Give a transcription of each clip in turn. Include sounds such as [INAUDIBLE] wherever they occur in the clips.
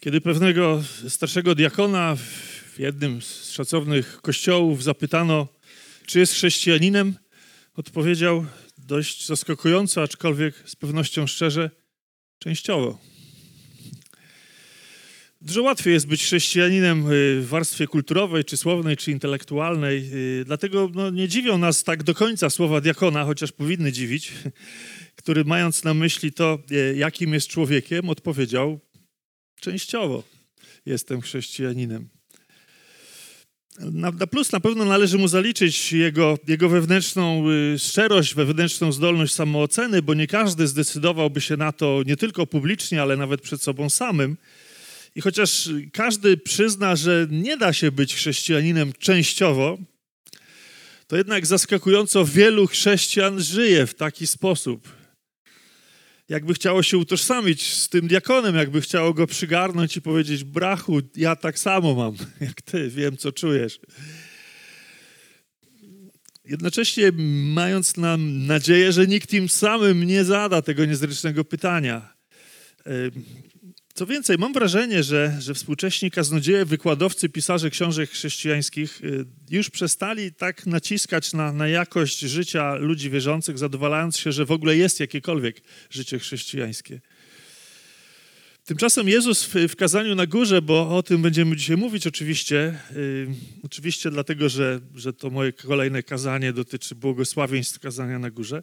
Kiedy pewnego starszego diakona w jednym z szacownych kościołów zapytano, czy jest chrześcijaninem, odpowiedział dość zaskakująco, aczkolwiek z pewnością szczerze, częściowo. Dużo łatwiej jest być chrześcijaninem y, w warstwie kulturowej, czy słownej, czy intelektualnej. Y, dlatego no, nie dziwią nas tak do końca słowa diakona, chociaż powinny dziwić, [LAUGHS] który mając na myśli to, y, jakim jest człowiekiem, odpowiedział częściowo jestem chrześcijaninem. Na, na, plus na pewno należy mu zaliczyć jego, jego wewnętrzną szczerość, wewnętrzną zdolność samooceny, bo nie każdy zdecydowałby się na to nie tylko publicznie, ale nawet przed sobą samym. I chociaż każdy przyzna, że nie da się być chrześcijaninem częściowo, to jednak zaskakująco wielu chrześcijan żyje w taki sposób. Jakby chciało się utożsamić z tym diakonem, jakby chciało go przygarnąć i powiedzieć: Brachu, ja tak samo mam [LAUGHS] jak ty, wiem co czujesz. Jednocześnie mając nam nadzieję, że nikt im samym nie zada tego niezręcznego pytania. Co więcej, mam wrażenie, że, że współcześni kaznodzieje, wykładowcy, pisarze książek chrześcijańskich y, już przestali tak naciskać na, na jakość życia ludzi wierzących, zadowalając się, że w ogóle jest jakiekolwiek życie chrześcijańskie. Tymczasem Jezus w, w kazaniu na górze, bo o tym będziemy dzisiaj mówić oczywiście, yy, oczywiście dlatego, że, że to moje kolejne kazanie dotyczy błogosławieństw kazania na górze,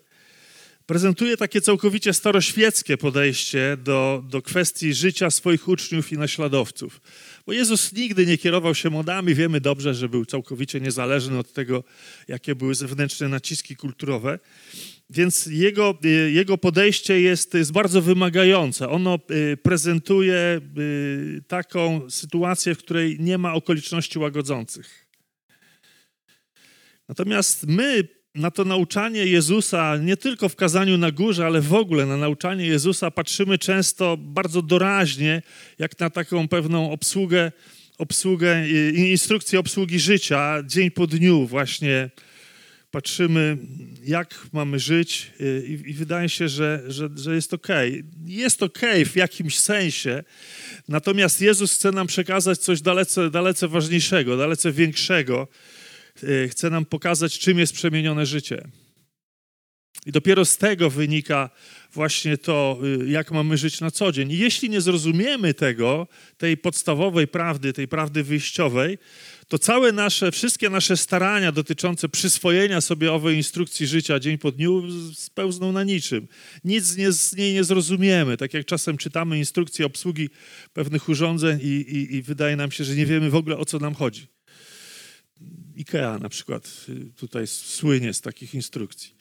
prezentuje takie całkowicie staroświeckie podejście do, do kwestii życia swoich uczniów i naśladowców. Bo Jezus nigdy nie kierował się modami, wiemy dobrze, że był całkowicie niezależny od tego, jakie były zewnętrzne naciski kulturowe. Więc jego, jego podejście jest, jest bardzo wymagające. Ono y, prezentuje y, taką sytuację, w której nie ma okoliczności łagodzących. Natomiast my na to nauczanie Jezusa, nie tylko w kazaniu na górze, ale w ogóle na nauczanie Jezusa patrzymy często bardzo doraźnie, jak na taką pewną obsługę, obsługę instrukcję obsługi życia, dzień po dniu właśnie patrzymy, jak mamy żyć i, i wydaje się, że, że, że jest ok. Jest ok w jakimś sensie, natomiast Jezus chce nam przekazać coś dalece, dalece ważniejszego, dalece większego, chce nam pokazać, czym jest przemienione życie. I dopiero z tego wynika właśnie to, y, jak mamy żyć na co dzień. I jeśli nie zrozumiemy tego, tej podstawowej prawdy, tej prawdy wyjściowej, to całe nasze, wszystkie nasze starania dotyczące przyswojenia sobie owej instrukcji życia dzień po dniu spełzną na niczym. Nic nie, z niej nie zrozumiemy. Tak jak czasem czytamy instrukcje obsługi pewnych urządzeń i, i, i wydaje nam się, że nie wiemy w ogóle o co nam chodzi. IKEA na przykład y, tutaj słynie z takich instrukcji.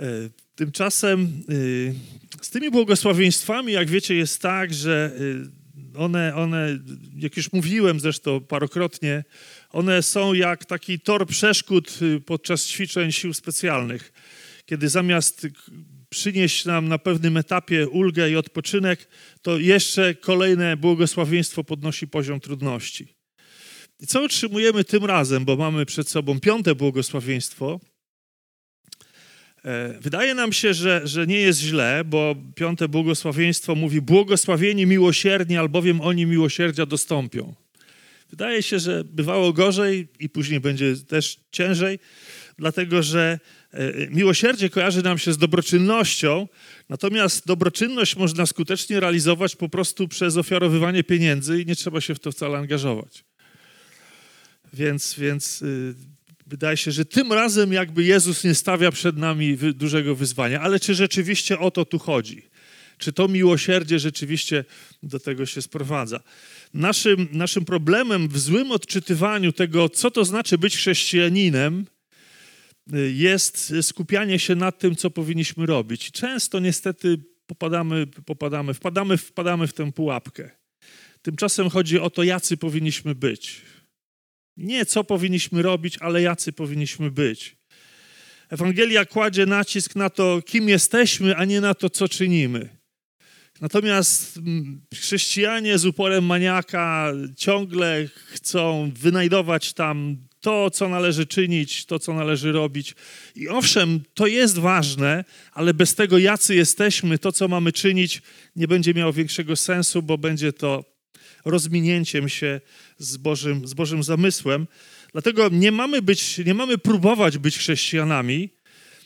E, tymczasem y, z tymi błogosławieństwami, jak wiecie, jest tak, że y, one, one, jak już mówiłem zresztą parokrotnie, one są jak taki tor przeszkód podczas ćwiczeń sił specjalnych, kiedy zamiast przynieść nam na pewnym etapie ulgę i odpoczynek, to jeszcze kolejne błogosławieństwo podnosi poziom trudności. I co otrzymujemy tym razem, bo mamy przed sobą piąte błogosławieństwo? E, wydaje nam się, że, że nie jest źle, bo piąte błogosławieństwo mówi: Błogosławieni miłosierni, albowiem oni miłosierdzia dostąpią. Wydaje się, że bywało gorzej i później będzie też ciężej, dlatego że e, miłosierdzie kojarzy nam się z dobroczynnością, natomiast dobroczynność można skutecznie realizować po prostu przez ofiarowywanie pieniędzy i nie trzeba się w to wcale angażować. Więc, więc yy, wydaje się, że tym razem jakby Jezus nie stawia przed nami dużego wyzwania. Ale czy rzeczywiście o to tu chodzi? Czy to miłosierdzie rzeczywiście do tego się sprowadza? Naszym, naszym problemem w złym odczytywaniu tego, co to znaczy być chrześcijaninem, y, jest skupianie się nad tym, co powinniśmy robić. Często niestety popadamy, popadamy, wpadamy, wpadamy w tę pułapkę. Tymczasem chodzi o to, jacy powinniśmy być. Nie co powinniśmy robić, ale jacy powinniśmy być. Ewangelia kładzie nacisk na to, kim jesteśmy, a nie na to, co czynimy. Natomiast mm, chrześcijanie z uporem maniaka ciągle chcą wynajdować tam to, co należy czynić, to, co należy robić. I owszem, to jest ważne, ale bez tego, jacy jesteśmy, to, co mamy czynić, nie będzie miało większego sensu, bo będzie to rozminięciem się z Bożym, z Bożym zamysłem. Dlatego nie mamy, być, nie mamy próbować być chrześcijanami,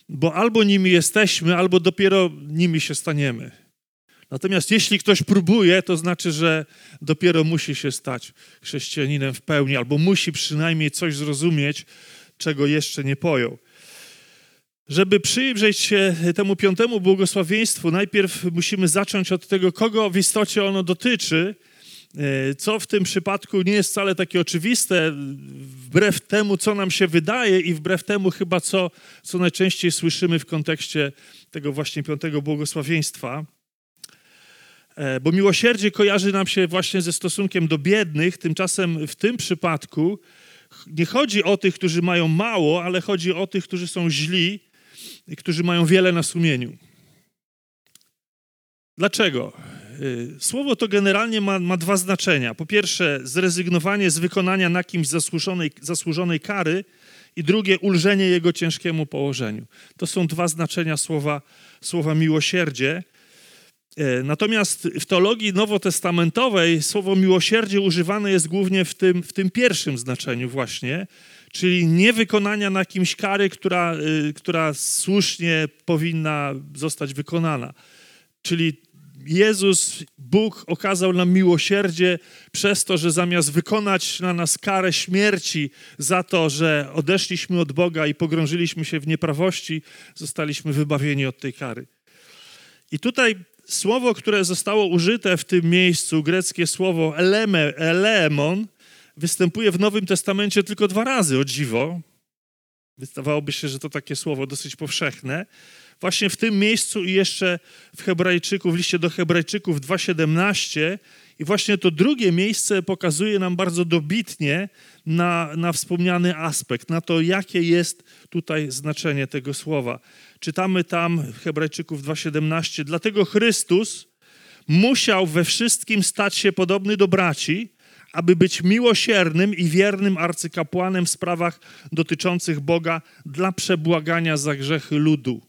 bo albo nimi jesteśmy, albo dopiero nimi się staniemy. Natomiast jeśli ktoś próbuje, to znaczy, że dopiero musi się stać chrześcijaninem w pełni, albo musi przynajmniej coś zrozumieć, czego jeszcze nie pojął. Żeby przyjrzeć się temu piątemu błogosławieństwu, najpierw musimy zacząć od tego, kogo w istocie ono dotyczy, co w tym przypadku nie jest wcale takie oczywiste, wbrew temu, co nam się wydaje i wbrew temu chyba, co, co najczęściej słyszymy w kontekście tego właśnie piątego błogosławieństwa. E, bo miłosierdzie kojarzy nam się właśnie ze stosunkiem do biednych, tymczasem w tym przypadku nie chodzi o tych, którzy mają mało, ale chodzi o tych, którzy są źli i którzy mają wiele na sumieniu. Dlaczego? Y, słowo to generalnie ma, ma, dwa znaczenia. Po pierwsze, zrezygnowanie z wykonania na kimś zasłużonej, zasłużonej kary, i drugie, ulżenie jego ciężkiemu położeniu. To są dwa znaczenia słowa, słowa miłosierdzie. E, natomiast w teologii nowotestamentowej słowo miłosierdzie używane jest głównie w tym, w tym pierwszym znaczeniu właśnie, czyli nie wykonania na kimś kary, która, y, która słusznie powinna zostać wykonana. Czyli Jezus, Bóg okazał nam miłosierdzie przez to, że zamiast wykonać na nas karę śmierci za to, że odeszliśmy od Boga i pogrążyliśmy się w nieprawości, zostaliśmy wybawieni od tej kary. I tutaj słowo, które zostało użyte w tym miejscu, greckie słowo eleme, elemon, występuje w Nowym Testamencie tylko dwa razy, o dziwo. Wydawałoby się, że to takie słowo dosyć powszechne. Właśnie w tym miejscu i jeszcze w Hebrajczyku, w liście do Hebrajczyków 2,17 i właśnie to drugie miejsce pokazuje nam bardzo dobitnie na, na wspomniany aspekt, na to, jakie jest tutaj znaczenie tego słowa. Czytamy tam w Hebrajczyków 2,17 Dlatego Chrystus musiał we wszystkim stać się podobny do braci, aby być miłosiernym i wiernym arcykapłanem w sprawach dotyczących Boga dla przebłagania za grzechy ludu.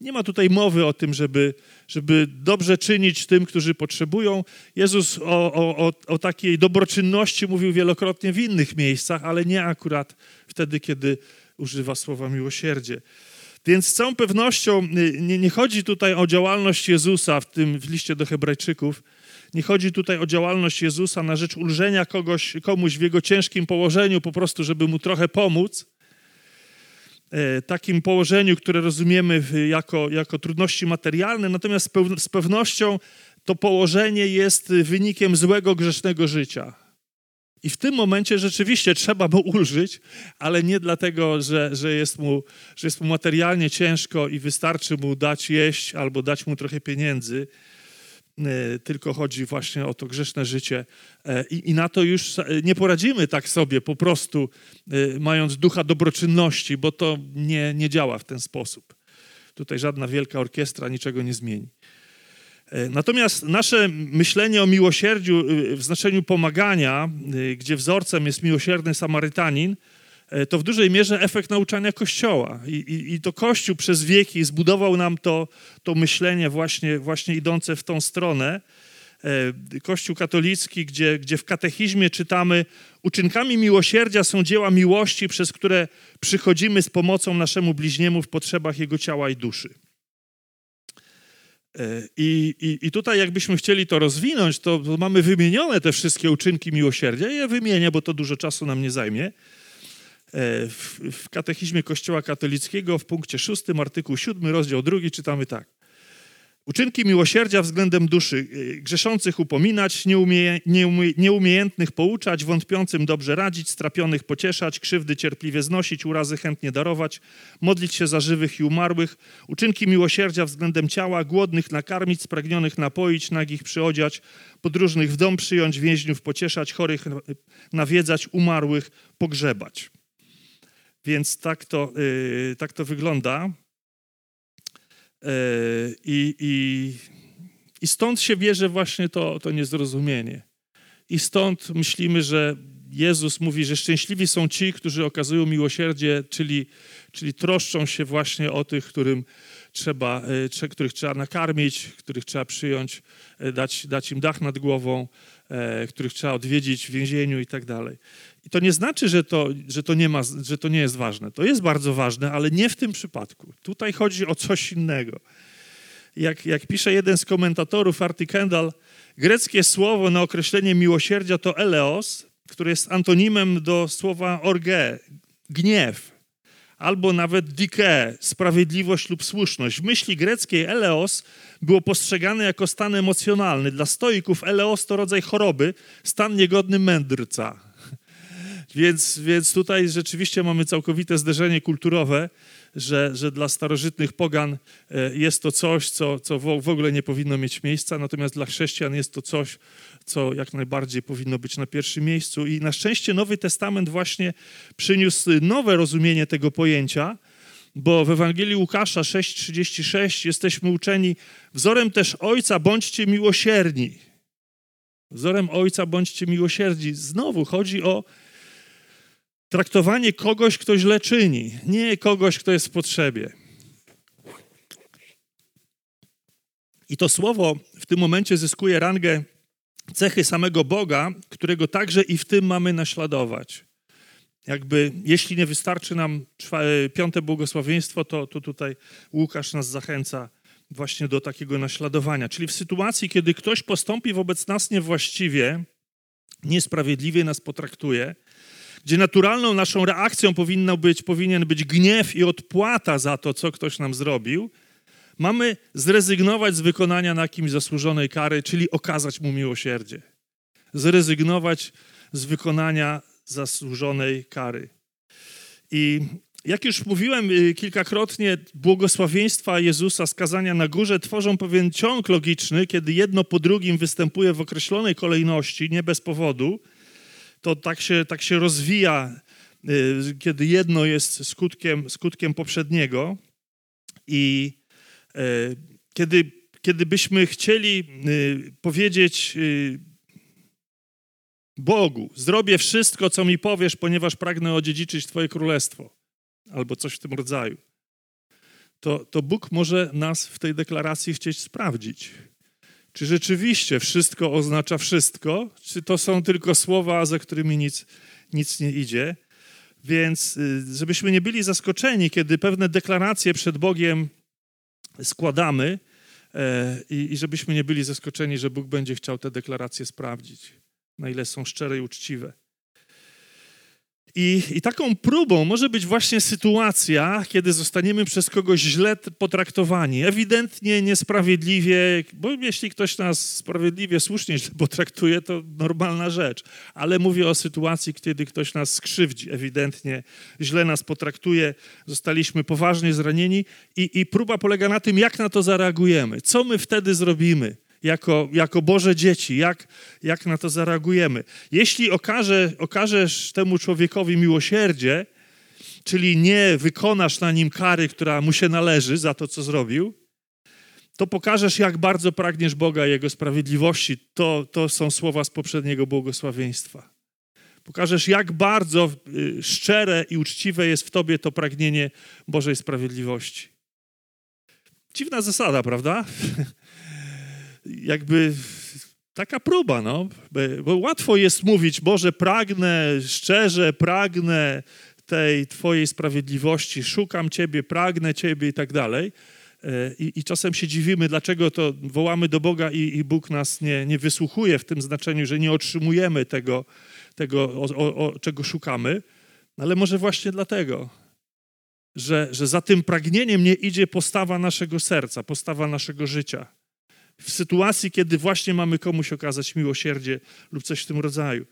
Nie ma tutaj mowy o tym, żeby, żeby dobrze czynić tym, którzy potrzebują. Jezus o, o, o takiej dobroczynności mówił wielokrotnie w innych miejscach, ale nie akurat wtedy, kiedy używa słowa miłosierdzie. Więc z całą pewnością y, nie, nie chodzi tutaj o działalność Jezusa w tym w liście do Hebrajczyków, nie chodzi tutaj o działalność Jezusa na rzecz ulżenia kogoś, komuś w jego ciężkim położeniu, po prostu, żeby mu trochę pomóc. E, takim położeniu, które rozumiemy jako, jako trudności materialne, natomiast z pewnością to położenie jest wynikiem złego, grzesznego życia. I w tym momencie rzeczywiście trzeba mu ulżyć, ale nie dlatego, że, że, jest mu, że jest mu materialnie ciężko i wystarczy mu dać jeść albo dać mu trochę pieniędzy, tylko chodzi właśnie o to grzeszne życie. E, I, I, na to już nie poradzimy tak sobie po prostu, e, mając ducha dobroczynności, bo to nie, nie działa w ten sposób. Tutaj żadna wielka orkiestra niczego nie zmieni. Natomiast nasze myślenie o miłosierdziu w znaczeniu pomagania, gdzie wzorcem jest miłosierny Samarytanin, E, to w dużej mierze efekt nauczania Kościoła. I, i, i to Kościół przez wieki zbudował nam to, to myślenie właśnie, właśnie idące w tą stronę. E, Kościół katolicki, gdzie, gdzie w katechizmie czytamy: Uczynkami miłosierdzia są dzieła miłości, przez które przychodzimy z pomocą naszemu bliźniemu w potrzebach jego ciała i duszy. E, I, i, I tutaj, jakbyśmy chcieli to rozwinąć, to mamy wymienione te wszystkie uczynki miłosierdzia. Ja je wymienię, bo to dużo czasu nam nie zajmie. E, w, w katechizmie Kościoła katolickiego w punkcie 6, artykuł 7, rozdział 2 czytamy tak. Uczynki miłosierdzia względem duszy e, grzeszących upominać, nieumie, nieumie, nieumiejętnych pouczać, wątpiącym dobrze radzić, strapionych pocieszać, krzywdy cierpliwie znosić, urazy chętnie darować, modlić się za żywych i umarłych. Uczynki miłosierdzia względem ciała, głodnych nakarmić, spragnionych napoić, nagich przyodziać, podróżnych w dom przyjąć, więźniów pocieszać, chorych nawiedzać, umarłych pogrzebać. Więc tak to, yy, tak to wygląda. Yy, i, I stąd się bierze właśnie to, to niezrozumienie. I stąd myślimy, że Jezus mówi, że szczęśliwi są ci, którzy okazują miłosierdzie, czyli, czyli troszczą się właśnie o tych, którym, trzeba, e, których trzeba nakarmić, których trzeba przyjąć, e, dać, dać im dach nad głową, których trzeba odwiedzić w więzieniu i tak dalej. I to nie znaczy, że to, że, to nie ma, że to nie jest ważne. To jest bardzo ważne, ale nie w tym przypadku. Tutaj chodzi o coś innego. Jak, jak pisze jeden z komentatorów, Arty Kendall, greckie słowo na określenie miłosierdzia to eleos, które jest antonimem do słowa orge, gniew, albo nawet dike, sprawiedliwość lub słuszność. W myśli greckiej eleos było postrzegane jako stan emocjonalny. Dla stoików eleos to rodzaj choroby, stan niegodny mędrca. [LAUGHS] Więc, więc tutaj rzeczywiście mamy całkowite zderzenie kulturowe, że, że dla starożytnych pogan e, jest to coś, co, co w ogóle nie powinno mieć miejsca, natomiast dla chrześcijan jest to coś, co jak najbardziej powinno być na pierwszym miejscu. I na szczęście Nowy Testament właśnie przyniósł nowe rozumienie tego pojęcia, bo w Ewangelii Łukasza 6:36 jesteśmy uczeni wzorem też Ojca bądźcie miłosierni. Wzorem Ojca bądźcie miłosierni. Znowu chodzi o traktowanie kogoś, kto źle czyni, nie kogoś, kto jest w potrzebie. I to słowo w tym momencie zyskuje rangę cechy samego Boga, którego także i w tym mamy naśladować. Jakby, jeśli nie wystarczy nam piąte błogosławieństwo, to, to tutaj Łukasz nas zachęca właśnie do takiego naśladowania. Czyli w sytuacji, kiedy ktoś postąpi wobec nas niewłaściwie, niesprawiedliwie nas potraktuje, gdzie naturalną naszą reakcją powinno być, powinien być gniew i odpłata za to, co ktoś nam zrobił, mamy zrezygnować z wykonania na kimś zasłużonej kary, czyli okazać mu miłosierdzie. Zrezygnować z wykonania zasłużonej kary. I jak już mówiłem y, kilkakrotnie, błogosławieństwa Jezusa, skazania na górze tworzą pewien ciąg logiczny, kiedy jedno po drugim występuje w określonej kolejności, nie bez powodu. To tak się, tak się rozwija, y, kiedy jedno jest skutkiem, skutkiem poprzedniego. I E, kiedy, kiedy byśmy chcieli y, powiedzieć y, Bogu, zrobię wszystko, co mi powiesz, ponieważ pragnę odziedziczyć Twoje królestwo, albo coś w tym rodzaju, to, to Bóg może nas w tej deklaracji chcieć sprawdzić. Czy rzeczywiście wszystko oznacza wszystko, czy to są tylko słowa, za którymi nic, nic nie idzie. Więc y, żebyśmy nie byli zaskoczeni, kiedy pewne deklaracje przed Bogiem składamy e, i, i żebyśmy nie byli zaskoczeni, że Bóg będzie chciał te deklaracje sprawdzić, na ile są szczere i uczciwe. I, I, taką próbą może być właśnie sytuacja, kiedy zostaniemy przez kogoś źle potraktowani, ewidentnie niesprawiedliwie, bo jeśli ktoś nas sprawiedliwie, słusznie źle potraktuje, to normalna rzecz. Ale mówię o sytuacji, kiedy ktoś nas skrzywdzi, ewidentnie źle nas potraktuje, zostaliśmy poważnie zranieni i, i próba polega na tym, jak na to zareagujemy, co my wtedy zrobimy jako, jako Boże dzieci, jak, jak na to zareagujemy. Jeśli okaże, okażesz temu człowiekowi miłosierdzie, czyli nie wykonasz na nim kary, która mu się należy za to, co zrobił, to pokażesz, jak bardzo pragniesz Boga i Jego sprawiedliwości. To, to są słowa z poprzedniego błogosławieństwa. Pokażesz, jak bardzo y, szczere i uczciwe jest w tobie to pragnienie Bożej sprawiedliwości. Dziwna zasada, prawda? [LAUGHS] jakby taka próba, no, bo łatwo jest mówić, Boże, pragnę, szczerze pragnę tej Twojej sprawiedliwości, szukam Ciebie, pragnę Ciebie i tak dalej. E, I, I, czasem się dziwimy, dlaczego to wołamy do Boga i, i Bóg nas nie, nie, wysłuchuje w tym znaczeniu, że nie otrzymujemy tego, tego o, o, o, czego szukamy. Ale może właśnie dlatego, że, że za tym pragnieniem nie idzie postawa naszego serca, postawa naszego życia w sytuacji, kiedy właśnie mamy komuś okazać miłosierdzie lub coś w tym rodzaju.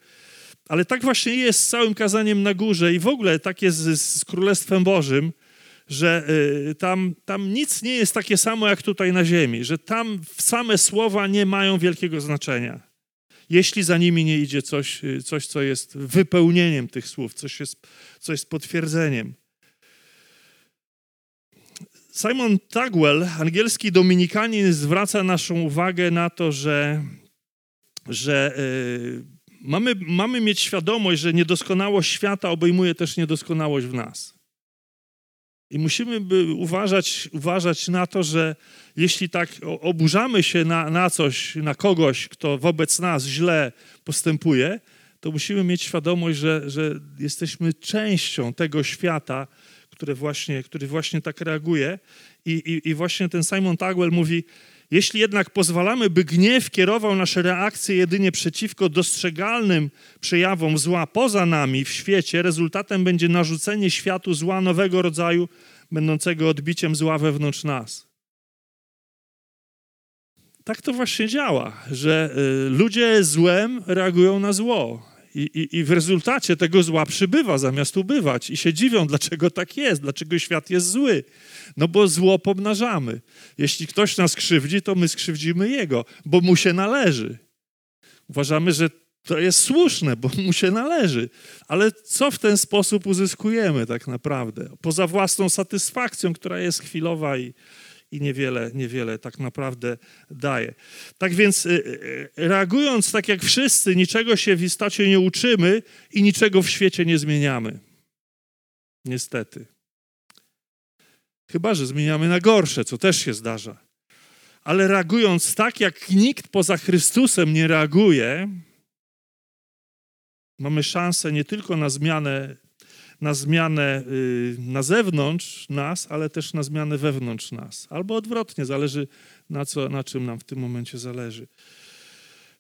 Ale tak właśnie jest z całym kazaniem na górze i w ogóle tak jest z, z Królestwem Bożym, że y, tam, tam nic nie jest takie samo jak tutaj na ziemi, że tam same słowa nie mają wielkiego znaczenia. Jeśli za nimi nie idzie coś, y, coś co jest wypełnieniem tych słów, coś jest, coś jest potwierdzeniem. Simon Tagwell, angielski dominikanin, zwraca naszą uwagę na to, że, że yy, mamy, mamy mieć świadomość, że niedoskonałość świata obejmuje też niedoskonałość w nas. I musimy by uważać, uważać na to, że jeśli tak oburzamy się na, na coś, na kogoś, kto wobec nas źle postępuje, to musimy mieć świadomość, że, że jesteśmy częścią tego świata, które właśnie, który właśnie tak reaguje. I, i, I właśnie ten Simon Tagwell mówi, jeśli jednak pozwalamy, by gniew kierował nasze reakcje jedynie przeciwko dostrzegalnym przejawom zła poza nami w świecie, rezultatem będzie narzucenie światu zła nowego rodzaju, będącego odbiciem zła wewnątrz nas. Tak to właśnie działa, że y, ludzie złem reagują na zło. I, i, I, w rezultacie tego zła przybywa zamiast ubywać. I się dziwią, dlaczego tak jest, dlaczego świat jest zły. No bo zło pomnażamy. Jeśli ktoś nas krzywdzi, to my skrzywdzimy jego, bo mu się należy. Uważamy, że to jest słuszne, bo mu się należy. Ale co w ten sposób uzyskujemy tak naprawdę? Poza własną satysfakcją, która jest chwilowa i, i niewiele, niewiele tak naprawdę daje. Tak więc y, y, reagując tak jak wszyscy, niczego się w istocie nie uczymy i niczego w świecie nie zmieniamy. Niestety. Chyba, że zmieniamy na gorsze, co też się zdarza. Ale reagując tak, jak nikt poza Chrystusem nie reaguje, mamy szansę nie tylko na zmianę na zmianę y, na zewnątrz nas, ale też na zmianę wewnątrz nas. Albo odwrotnie, zależy na, co, na czym nam w tym momencie zależy.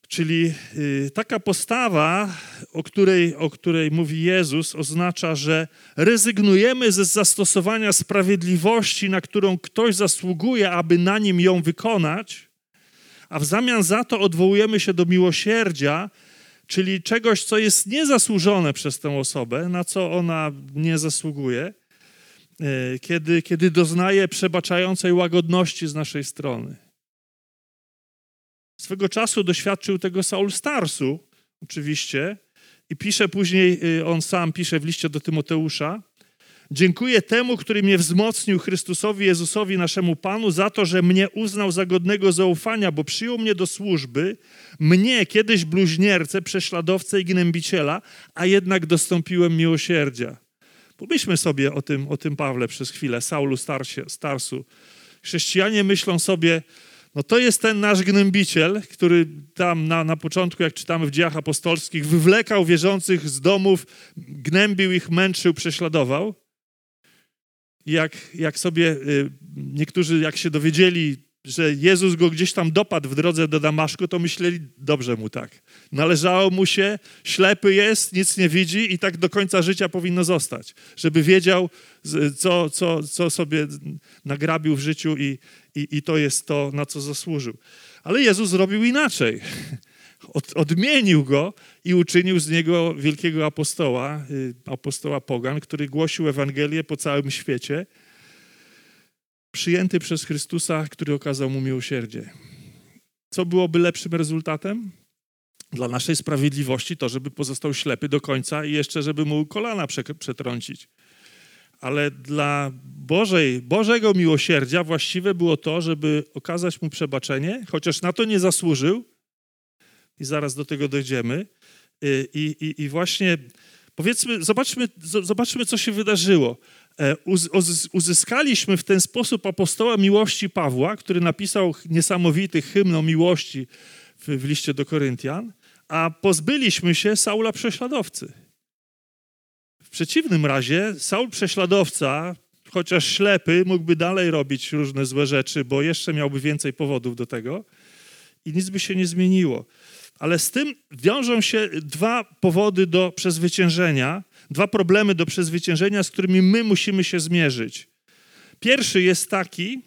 Czyli y, taka postawa, o której, o której mówi Jezus, oznacza, że rezygnujemy ze zastosowania sprawiedliwości, na którą ktoś zasługuje, aby na nim ją wykonać, a w zamian za to odwołujemy się do miłosierdzia, czyli czegoś, co jest niezasłużone przez tę osobę, na co ona nie zasługuje, e, kiedy, kiedy doznaje przebaczającej łagodności z naszej strony. Swego czasu doświadczył tego Saul Starsu, oczywiście, i pisze później, e, on sam pisze w liście do Tymoteusza, Dziękuję temu, który mnie wzmocnił, Chrystusowi Jezusowi, naszemu Panu, za to, że mnie uznał za godnego zaufania, bo przyjął mnie do służby, mnie, kiedyś bluźniercę, prześladowcę i gnębiciela, a jednak dostąpiłem miłosierdzia. Pomyślmy sobie o tym, o tym Pawle przez chwilę, Saulu Starsie, Starsu. Chrześcijanie myślą sobie, no to jest ten nasz gnębiciel, który tam na, na początku, jak czytamy w dziejach apostolskich, wywlekał wierzących z domów, gnębił ich, męczył, prześladował jak, jak sobie y, niektórzy, jak się dowiedzieli, że Jezus go gdzieś tam dopadł w drodze do Damaszku, to myśleli, dobrze mu tak. Należało mu się, ślepy jest, nic nie widzi i tak do końca życia powinno zostać, żeby wiedział, co, co, co sobie nagrabił w życiu i, i, i to jest to, na co zasłużył. Ale Jezus zrobił inaczej. [LAUGHS] Od, odmienił go i uczynił z niego wielkiego apostoła, y, apostoła Pogan, który głosił Ewangelię po całym świecie, przyjęty przez Chrystusa, który okazał mu miłosierdzie. Co byłoby lepszym rezultatem? Dla naszej sprawiedliwości to, żeby pozostał ślepy do końca i jeszcze, żeby mu kolana przetrącić. Ale dla Bożej, Bożego miłosierdzia właściwe było to, żeby okazać mu przebaczenie, chociaż na to nie zasłużył, i zaraz do tego dojdziemy. Y, I, i, i właśnie powiedzmy, zobaczmy, zobaczmy, co się wydarzyło. E, uzyskaliśmy w ten sposób apostoła miłości Pawła, który napisał niesamowity hymn o miłości w, w liście do Koryntian, a pozbyliśmy się Saula prześladowcy. W przeciwnym razie Saul prześladowca, chociaż ślepy, mógłby dalej robić różne złe rzeczy, bo jeszcze miałby więcej powodów do tego i nic by się nie zmieniło. Ale z tym wiążą się dwa powody do przezwyciężenia, dwa problemy do przezwyciężenia, z którymi my musimy się zmierzyć. Pierwszy jest taki,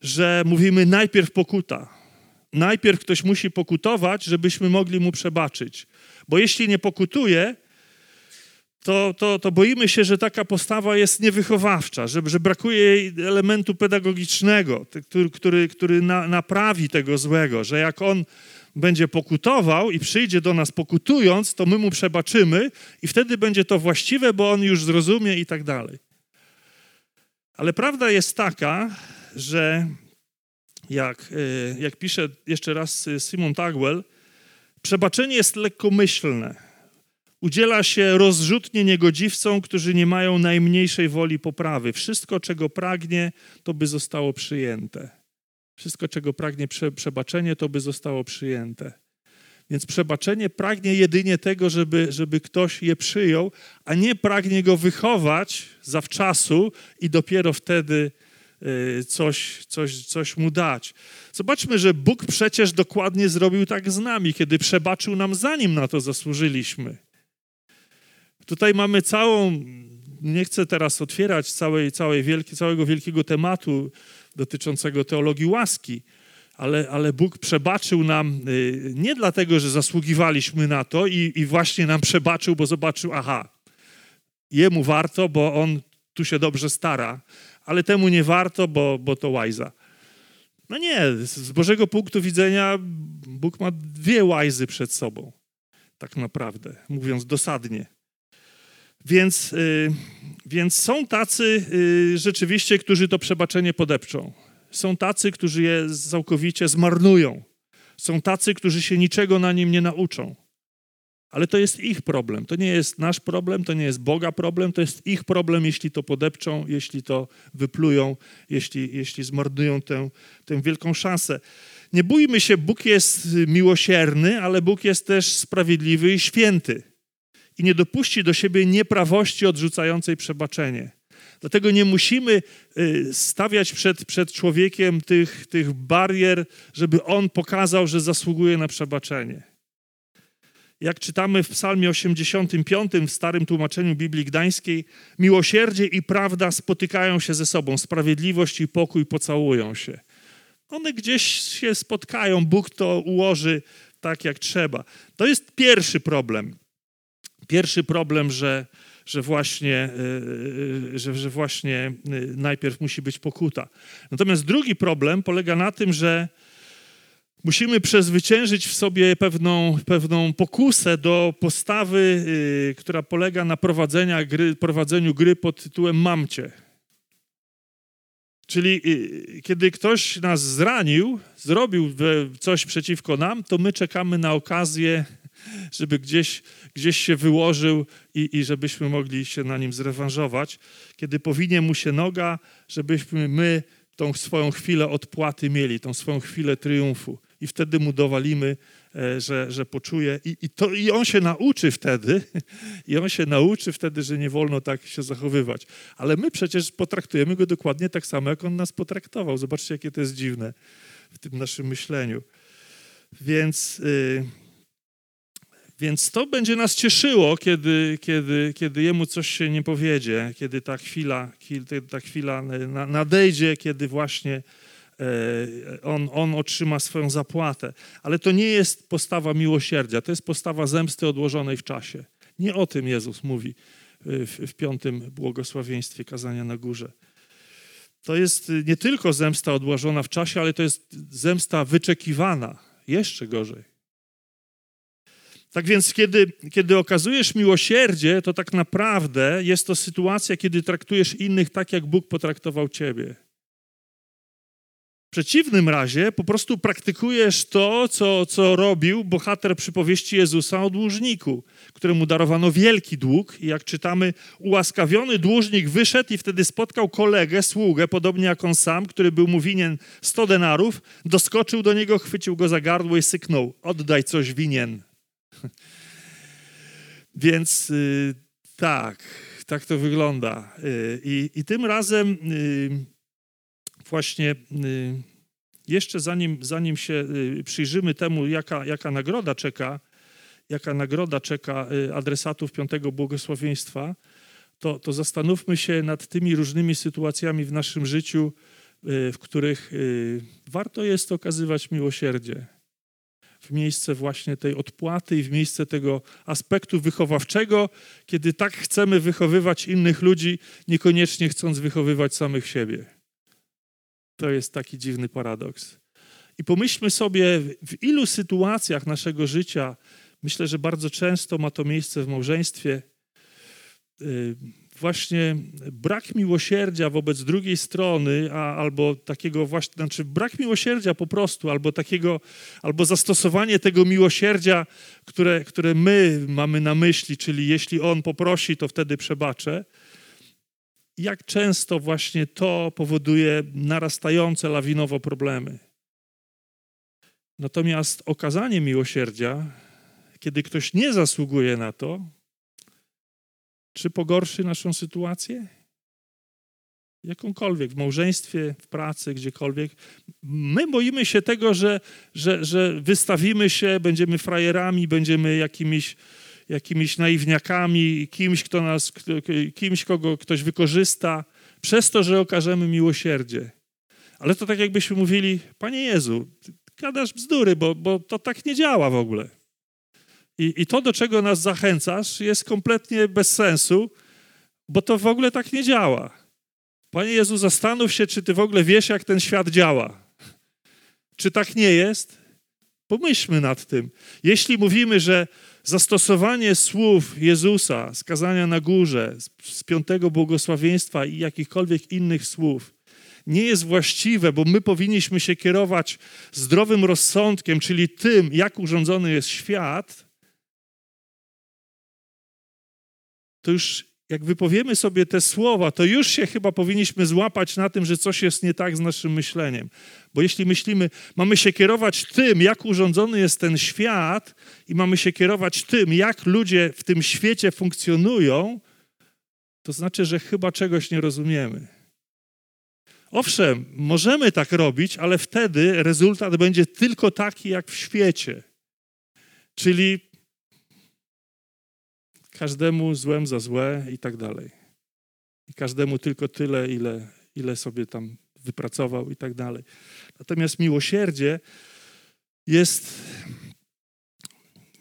że mówimy najpierw pokuta. Najpierw ktoś musi pokutować, żebyśmy mogli mu przebaczyć. Bo jeśli nie pokutuje, to, to, to boimy się, że taka postawa jest niewychowawcza, że, że brakuje jej elementu pedagogicznego, który, który, który na, naprawi tego złego, że jak on będzie pokutował i przyjdzie do nas pokutując, to my mu przebaczymy i wtedy będzie to właściwe, bo on już zrozumie i tak dalej. Ale prawda jest taka, że jak, e, jak pisze jeszcze raz Simon Tagwell, przebaczenie jest lekkomyślne. Udziela się rozrzutnie niegodziwcom, którzy nie mają najmniejszej woli poprawy. Wszystko, czego pragnie, to by zostało przyjęte. Wszystko, czego pragnie prze, przebaczenie, to by zostało przyjęte. Więc przebaczenie pragnie jedynie tego, żeby, żeby ktoś je przyjął, a nie pragnie go wychować zawczasu i dopiero wtedy y, coś, coś, coś mu dać. Zobaczmy, że Bóg przecież dokładnie zrobił tak z nami, kiedy przebaczył nam, zanim na to zasłużyliśmy. Tutaj mamy całą, nie chcę teraz otwierać całej, całej wielki, całego wielkiego tematu dotyczącego teologii łaski, ale, ale Bóg przebaczył nam y, nie dlatego, że zasługiwaliśmy na to i, i właśnie nam przebaczył, bo zobaczył, aha, jemu warto, bo on tu się dobrze stara, ale temu nie warto, bo, bo to łajza. No nie, z Bożego punktu widzenia Bóg ma dwie łajzy przed sobą, tak naprawdę, mówiąc dosadnie. Więc, y, więc są tacy y, rzeczywiście, którzy to przebaczenie podepczą. Są tacy, którzy je całkowicie zmarnują. Są tacy, którzy się niczego na nim nie nauczą. Ale to jest ich problem. To nie jest nasz problem, to nie jest Boga problem, to jest ich problem, jeśli to podepczą, jeśli to wyplują, jeśli, jeśli zmarnują tę, tę wielką szansę. Nie bójmy się, Bóg jest miłosierny, ale Bóg jest też sprawiedliwy i święty. I nie dopuści do siebie nieprawości odrzucającej przebaczenie. Dlatego nie musimy y, stawiać przed, przed człowiekiem tych, tych barier, żeby on pokazał, że zasługuje na przebaczenie. Jak czytamy w Psalmie 85 w starym tłumaczeniu Biblii Gdańskiej, miłosierdzie i prawda spotykają się ze sobą, sprawiedliwość i pokój pocałują się. One gdzieś się spotkają, Bóg to ułoży tak jak trzeba. To jest pierwszy problem. Pierwszy problem, że, że właśnie, y, y, że, że właśnie y, najpierw musi być pokuta. Natomiast drugi problem polega na tym, że musimy przezwyciężyć w sobie pewną, pewną pokusę do postawy, która polega na prowadzenia gry, prowadzeniu gry pod tytułem mamcie. Czyli kiedy ktoś nas zranił, zrobił coś przeciwko nam, to my czekamy na okazję, żeby gdzieś gdzieś się wyłożył i, i żebyśmy mogli się na nim zrewanżować. Kiedy powinie mu się noga, żebyśmy my tą swoją chwilę odpłaty mieli, tą swoją chwilę triumfu. I wtedy mu dowalimy, e, że, że poczuje. I, i, to, I on się nauczy wtedy, [LAUGHS] i on się nauczy wtedy, że nie wolno tak się zachowywać. Ale my przecież potraktujemy go dokładnie tak samo, jak on nas potraktował. Zobaczcie, jakie to jest dziwne w tym naszym myśleniu. Więc... Yy, więc to będzie nas cieszyło, kiedy, kiedy, kiedy jemu coś się nie powiedzie, kiedy ta chwila, kiedy ta chwila nadejdzie, kiedy właśnie e, on, on otrzyma swoją zapłatę. Ale to nie jest postawa miłosierdzia, to jest postawa zemsty odłożonej w czasie. Nie o tym Jezus mówi e, w, w piątym błogosławieństwie kazania na górze. To jest nie tylko zemsta odłożona w czasie, ale to jest zemsta wyczekiwana. Jeszcze gorzej. Tak więc, kiedy, kiedy okazujesz miłosierdzie, to tak naprawdę jest to sytuacja, kiedy traktujesz innych tak, jak Bóg potraktował ciebie. W przeciwnym razie po prostu praktykujesz to, co, co robił bohater przypowieści Jezusa o dłużniku, któremu darowano wielki dług. I jak czytamy, ułaskawiony dłużnik wyszedł i wtedy spotkał kolegę, sługę, podobnie jak on sam, który był mu winien 100 denarów, doskoczył do niego, chwycił go za gardło i syknął: Oddaj coś winien. [LAUGHS] Więc y, tak, tak to wygląda. Y, I, tym razem y, właśnie jeszcze zanim, zanim się przyjrzymy temu, jaka, jaka nagroda czeka, jaka nagroda czeka adresatów piątego błogosławieństwa, to, to zastanówmy się nad tymi różnymi sytuacjami w naszym życiu, w których warto jest okazywać miłosierdzie w miejsce właśnie tej odpłaty i w miejsce tego aspektu wychowawczego, kiedy tak chcemy wychowywać innych ludzi, niekoniecznie chcąc wychowywać samych siebie. To jest taki dziwny paradoks. I pomyślmy sobie, w ilu sytuacjach naszego życia, myślę, że bardzo często ma to miejsce w małżeństwie, właśnie brak miłosierdzia wobec drugiej strony, a, albo takiego właśnie, znaczy brak miłosierdzia po prostu, albo takiego, albo zastosowanie tego miłosierdzia, które, które my mamy na myśli, czyli jeśli on poprosi, to wtedy przebaczę. Jak często właśnie to powoduje narastające lawinowo problemy. Natomiast okazanie miłosierdzia, kiedy ktoś nie zasługuje na to, czy pogorszy naszą sytuację? Jakąkolwiek, w małżeństwie, w pracy, gdziekolwiek. My boimy się tego, że, że, że wystawimy się, będziemy frajerami, będziemy jakimiś, jakimiś naiwniakami, kimś, kto nas, kimś, kogo ktoś wykorzysta, przez to, że okażemy miłosierdzie. Ale to tak jakbyśmy mówili, Panie Jezu, gadasz bzdury, bo, bo to tak nie działa w ogóle. I, I to, do czego nas zachęcasz, jest kompletnie bez sensu, bo to w ogóle tak nie działa. Panie Jezu, zastanów się, czy ty w ogóle wiesz, jak ten świat działa. Czy tak nie jest? Pomyślmy nad tym. Jeśli mówimy, że zastosowanie słów Jezusa, skazania na górze, z piątego błogosławieństwa i jakichkolwiek innych słów, nie jest właściwe, bo my powinniśmy się kierować zdrowym rozsądkiem, czyli tym, jak urządzony jest świat, to już jak wypowiemy sobie te słowa, to już się chyba powinniśmy złapać na tym, że coś jest nie tak z naszym myśleniem. Bo jeśli myślimy, mamy się kierować tym, jak urządzony jest ten świat, i mamy się kierować tym, jak ludzie w tym świecie funkcjonują, to znaczy, że chyba czegoś nie rozumiemy. Owszem, możemy tak robić, ale wtedy rezultat będzie tylko taki, jak w świecie. Czyli każdemu złem za złe i tak dalej. I każdemu tylko tyle, ile, ile sobie tam wypracował i tak dalej. Natomiast miłosierdzie jest,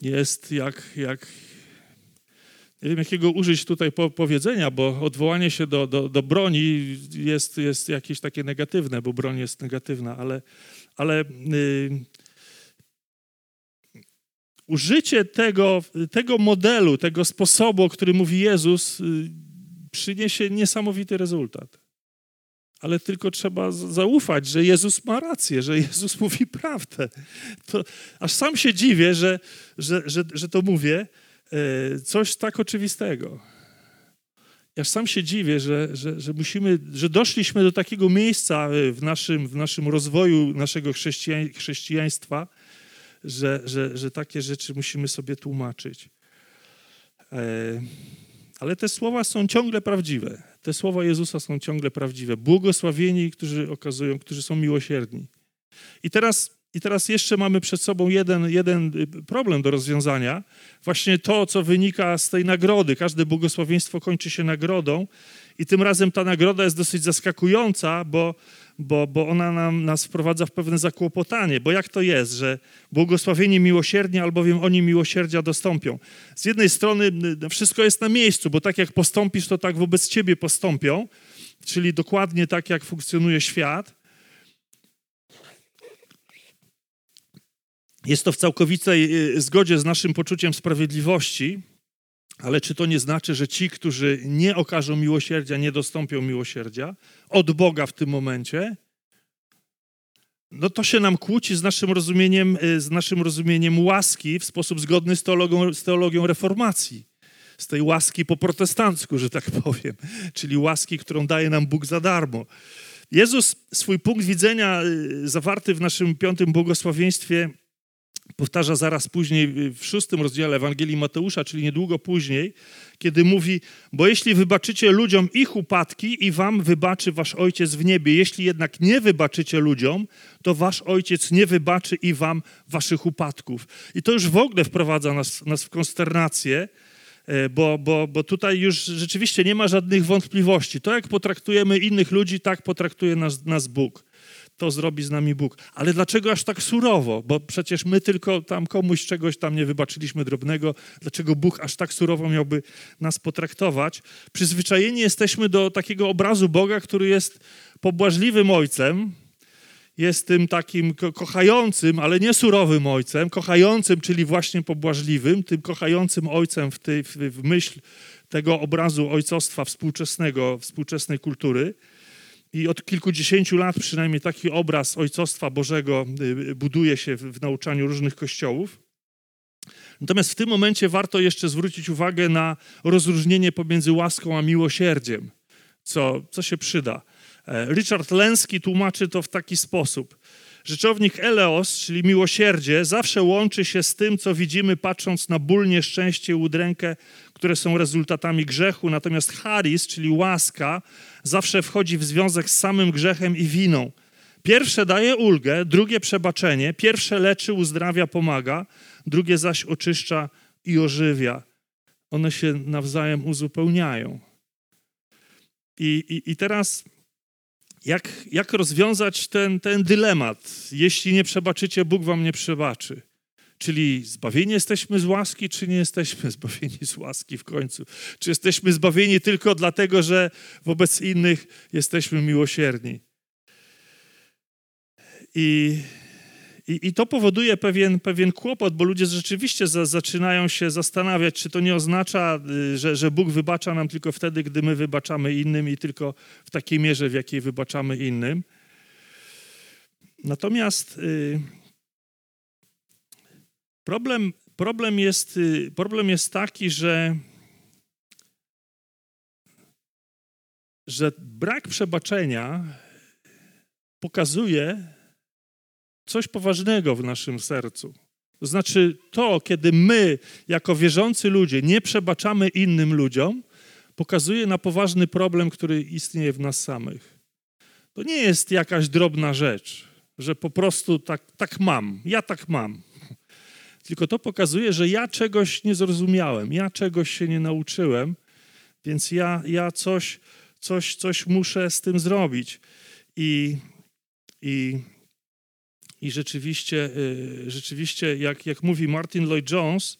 jest jak, jak nie wiem jakiego użyć tutaj po, powiedzenia, bo odwołanie się do, do, do broni jest, jest jakieś takie negatywne, bo broń jest negatywna, ale, ale yy, użycie tego, tego modelu, tego sposobu, o którym mówi Jezus, y, przyniesie niesamowity rezultat. Ale tylko trzeba zaufać, że Jezus ma rację, że Jezus mówi prawdę. To, aż sam się dziwię, że, że, że, że to mówię. E, coś tak oczywistego. Ja sam się dziwię, że, że, że musimy, że doszliśmy do takiego miejsca w naszym, w naszym rozwoju naszego chrześcijaństwa, że, że, że takie rzeczy musimy sobie tłumaczyć. E, ale te słowa są ciągle prawdziwe. Te słowa Jezusa są ciągle prawdziwe. Błogosławieni, którzy okazują, którzy są miłosierni. I teraz, i teraz jeszcze mamy przed sobą jeden, jeden problem do rozwiązania. Właśnie to, co wynika z tej nagrody. Każde błogosławieństwo kończy się nagrodą. I tym razem ta nagroda jest dosyć zaskakująca, bo bo, bo ona nam, nas wprowadza w pewne zakłopotanie. Bo jak to jest, że błogosławieni miłosiernie, albowiem oni miłosierdzia dostąpią? Z jednej strony wszystko jest na miejscu, bo tak jak postąpisz, to tak wobec ciebie postąpią, czyli dokładnie tak, jak funkcjonuje świat. Jest to w całkowitej y, zgodzie z naszym poczuciem sprawiedliwości, ale czy to nie znaczy, że ci, którzy nie okażą miłosierdzia, nie dostąpią miłosierdzia od Boga w tym momencie? No to się nam kłóci z naszym rozumieniem, y, z naszym rozumieniem łaski w sposób zgodny z teologią, z teologią reformacji. Z tej łaski po protestancku, że tak powiem, czyli łaski, którą daje nam Bóg za darmo. Jezus swój punkt widzenia y, zawarty w naszym piątym błogosławieństwie powtarza zaraz później w szóstym rozdziale Ewangelii Mateusza, czyli niedługo później, kiedy mówi: Bo jeśli wybaczycie ludziom ich upadki, i wam wybaczy wasz ojciec w niebie. Jeśli jednak nie wybaczycie ludziom, to wasz ojciec nie wybaczy i wam waszych upadków. I to już w ogóle wprowadza nas, nas w konsternację. E, bo, bo, bo tutaj już rzeczywiście nie ma żadnych wątpliwości. To, jak potraktujemy innych ludzi, tak potraktuje nas, nas Bóg to zrobi z nami Bóg. Ale dlaczego aż tak surowo? Bo przecież my tylko tam komuś czegoś tam nie wybaczyliśmy drobnego. Dlaczego Bóg aż tak surowo miałby nas potraktować? Przyzwyczajeni jesteśmy do takiego obrazu Boga, który jest pobłażliwym ojcem, jest tym takim kochającym, ale nie surowym ojcem, kochającym, czyli właśnie pobłażliwym, tym kochającym ojcem w, tej, w myśl tego obrazu ojcostwa współczesnego, współczesnej kultury. I od kilkudziesięciu lat przynajmniej taki obraz Ojcostwa Bożego y, buduje się w nauczaniu różnych kościołów. Natomiast w tym momencie warto jeszcze zwrócić uwagę na rozróżnienie pomiędzy łaską a miłosierdziem, co, co się przyda. E, Richard Lenski tłumaczy to w taki sposób. Rzeczownik eleos, czyli miłosierdzie, zawsze łączy się z tym, co widzimy patrząc na ból, nieszczęście i udrękę, które są rezultatami grzechu, natomiast charis, czyli łaska, zawsze wchodzi w związek z samym grzechem i winą. Pierwsze daje ulgę, drugie przebaczenie, pierwsze leczy, uzdrawia, pomaga, drugie zaś oczyszcza i ożywia. One się nawzajem uzupełniają. I, i, i teraz jak, jak rozwiązać ten, ten dylemat? Jeśli nie przebaczycie, Bóg wam nie przebaczy. Czyli zbawieni jesteśmy z łaski, czy nie jesteśmy [LAUGHS] zbawieni z łaski w końcu? Czy jesteśmy zbawieni tylko dlatego, że wobec innych jesteśmy miłosierni? I, i, i to powoduje pewien, pewien kłopot, bo ludzie rzeczywiście za, zaczynają się zastanawiać, czy to nie oznacza, y, że, że Bóg wybacza nam tylko wtedy, gdy my wybaczamy innym i tylko w takiej mierze, w jakiej wybaczamy innym. Natomiast. Yy, Problem, problem, jest, y, problem jest taki, że, że brak przebaczenia pokazuje coś poważnego w naszym sercu. To znaczy to, kiedy my, jako wierzący ludzie, nie przebaczamy innym ludziom, pokazuje na poważny problem, który istnieje w nas samych. To nie jest jakaś drobna rzecz, że po prostu tak, tak mam, ja tak mam [LAUGHS] tylko to pokazuje, że ja czegoś nie zrozumiałem, ja czegoś się nie nauczyłem, więc ja, ja coś, coś, coś muszę z tym zrobić. I, i, i rzeczywiście, y, rzeczywiście jak, jak mówi Martin Lloyd Jones,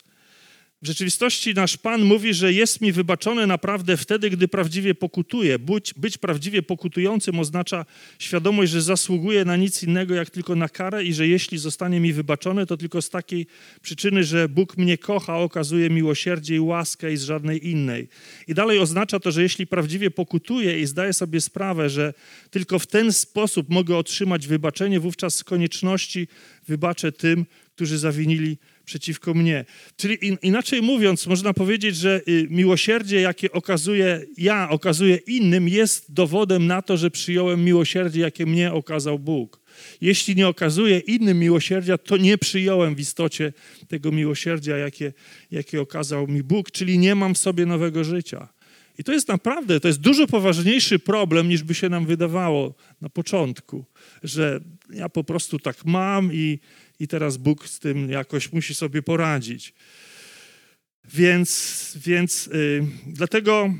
w rzeczywistości nasz Pan mówi, że jest mi wybaczone naprawdę wtedy, gdy prawdziwie pokutuję. Być, być prawdziwie pokutującym oznacza świadomość, że zasługuję na nic innego jak tylko na karę i że jeśli zostanie mi wybaczone, to tylko z takiej przyczyny, że Bóg mnie kocha, okazuje miłosierdzie i łaskę i z żadnej innej. I dalej oznacza to, że jeśli prawdziwie pokutuję i zdaję sobie sprawę, że tylko w ten sposób mogę otrzymać wybaczenie, wówczas z konieczności wybaczę tym, którzy zawinili przeciwko mnie. Czyli in, inaczej mówiąc, można powiedzieć, że y, miłosierdzie, jakie okazuje ja, okazuje innym, jest dowodem na to, że przyjąłem miłosierdzie, jakie mnie okazał Bóg. Jeśli nie okazuję innym miłosierdzia, to nie przyjąłem w istocie tego miłosierdzia, jakie, jakie okazał mi Bóg, czyli nie mam w sobie nowego życia. I to jest naprawdę, to jest dużo poważniejszy problem, niż by się nam wydawało na początku, że ja po prostu tak mam i, i teraz Bóg z tym jakoś musi sobie poradzić. Więc, więc yy, dlatego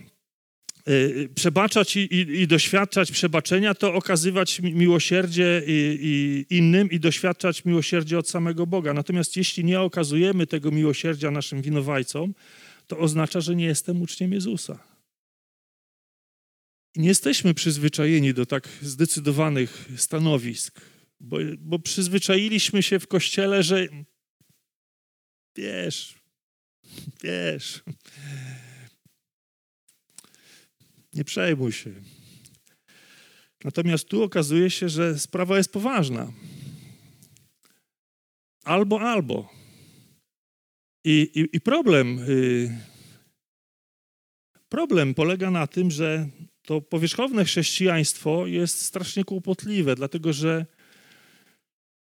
yy, przebaczać i, i, i, doświadczać przebaczenia to okazywać miłosierdzie i innym i doświadczać miłosierdzie od samego Boga. Natomiast jeśli nie okazujemy tego miłosierdzia naszym winowajcom, to oznacza, że nie jestem uczniem Jezusa. Nie jesteśmy przyzwyczajeni do tak zdecydowanych stanowisk. Bo, bo przyzwyczailiśmy się w kościele, że wiesz, wiesz, nie przejmuj się. Natomiast tu okazuje się, że sprawa jest poważna. Albo, albo. I, i, i problem, y, problem polega na tym, że to powierzchowne chrześcijaństwo jest strasznie kłopotliwe, dlatego że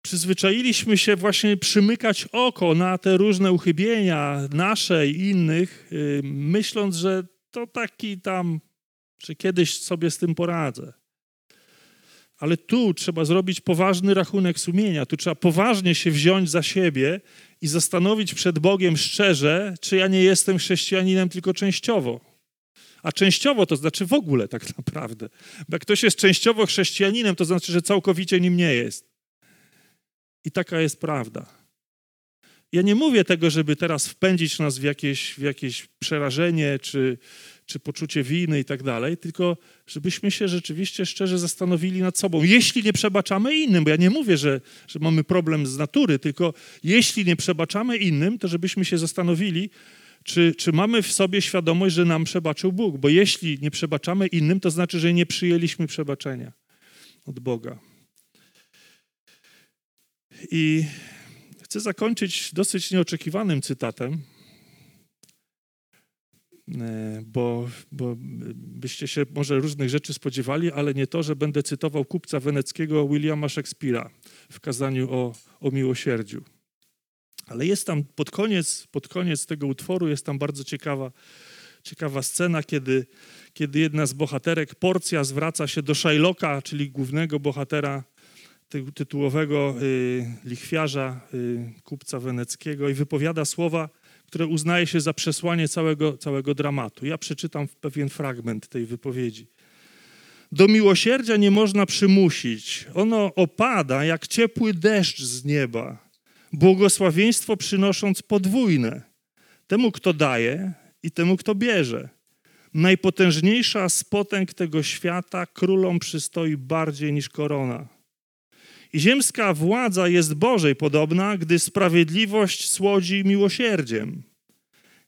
przyzwyczailiśmy się właśnie przymykać oko na te różne uchybienia nasze i innych, y, myśląc, że to taki tam, że kiedyś sobie z tym poradzę. Ale tu trzeba zrobić poważny rachunek sumienia, tu trzeba poważnie się wziąć za siebie i zastanowić przed Bogiem szczerze, czy ja nie jestem chrześcijaninem tylko częściowo. A częściowo to znaczy w ogóle tak [LAUGHS] naprawdę. Bo jak ktoś jest częściowo chrześcijaninem, to znaczy, że całkowicie nim nie jest. I taka jest prawda. Ja nie mówię tego, żeby teraz wpędzić nas w jakieś, w jakieś przerażenie czy, czy poczucie winy i tak dalej, tylko żebyśmy się rzeczywiście szczerze zastanowili nad sobą. Jeśli nie przebaczamy innym, bo ja nie mówię, że, że mamy problem z natury, tylko jeśli nie przebaczamy innym, to żebyśmy się zastanowili, Czy, czy mamy w sobie świadomość, że nam przebaczył Bóg? Bo jeśli nie przebaczamy innym, to znaczy, że nie przyjęliśmy przebaczenia od Boga. I chcę zakończyć dosyć nieoczekiwanym cytatem, e, bo, bo byście się może różnych rzeczy spodziewali, ale nie to, że będę cytował kupca weneckiego Williama Shakespeare'a w kazaniu o, o miłosierdziu. Ale jest tam pod koniec, pod koniec tego utworu jest tam bardzo ciekawa, ciekawa scena, kiedy, kiedy jedna z bohaterek, Porcja, zwraca się do Shylocka, czyli głównego bohatera ty, tytułowego y, lichwiarza, y, kupca weneckiego i wypowiada słowa, które uznaje się za przesłanie całego, całego dramatu. Ja przeczytam pewien fragment tej wypowiedzi. Do miłosierdzia nie można przymusić. Ono opada jak ciepły deszcz z nieba błogosławieństwo przynosząc podwójne temu, kto daje i temu, kto bierze. Najpotężniejsza z potęg tego świata królom przystoi bardziej niż korona. I ziemska władza jest Bożej podobna, gdy sprawiedliwość słodzi miłosierdziem.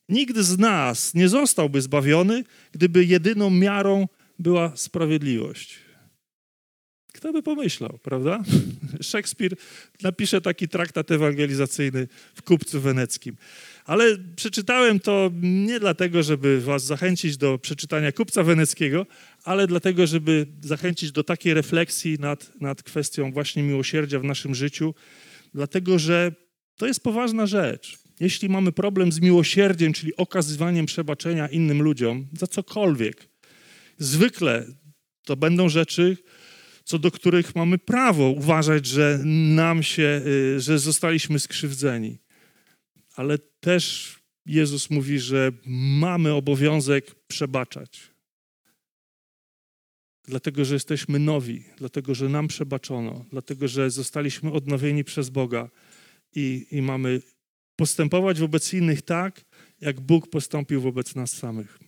Nikt z nas nie zostałby zbawiony, gdyby jedyną miarą była sprawiedliwość. Kto by pomyślał, prawda? [LAUGHS] Szekspir napisze taki traktat ewangelizacyjny w Kupcu Weneckim. Ale przeczytałem to nie dlatego, żeby was zachęcić do przeczytania Kupca Weneckiego, ale dlatego, żeby zachęcić do takiej refleksji nad, nad kwestią właśnie miłosierdzia w naszym życiu, dlatego że to jest poważna rzecz. Jeśli mamy problem z miłosierdziem, czyli okazywaniem przebaczenia innym ludziom za cokolwiek, zwykle to będą rzeczy, co do których mamy prawo uważać, że nam się, y, że zostaliśmy skrzywdzeni. Ale też Jezus mówi, że mamy obowiązek przebaczać. Dlatego, że jesteśmy nowi, dlatego, że nam przebaczono, dlatego, że zostaliśmy odnowieni przez Boga i, i mamy postępować wobec innych tak, jak Bóg postąpił wobec nas samych.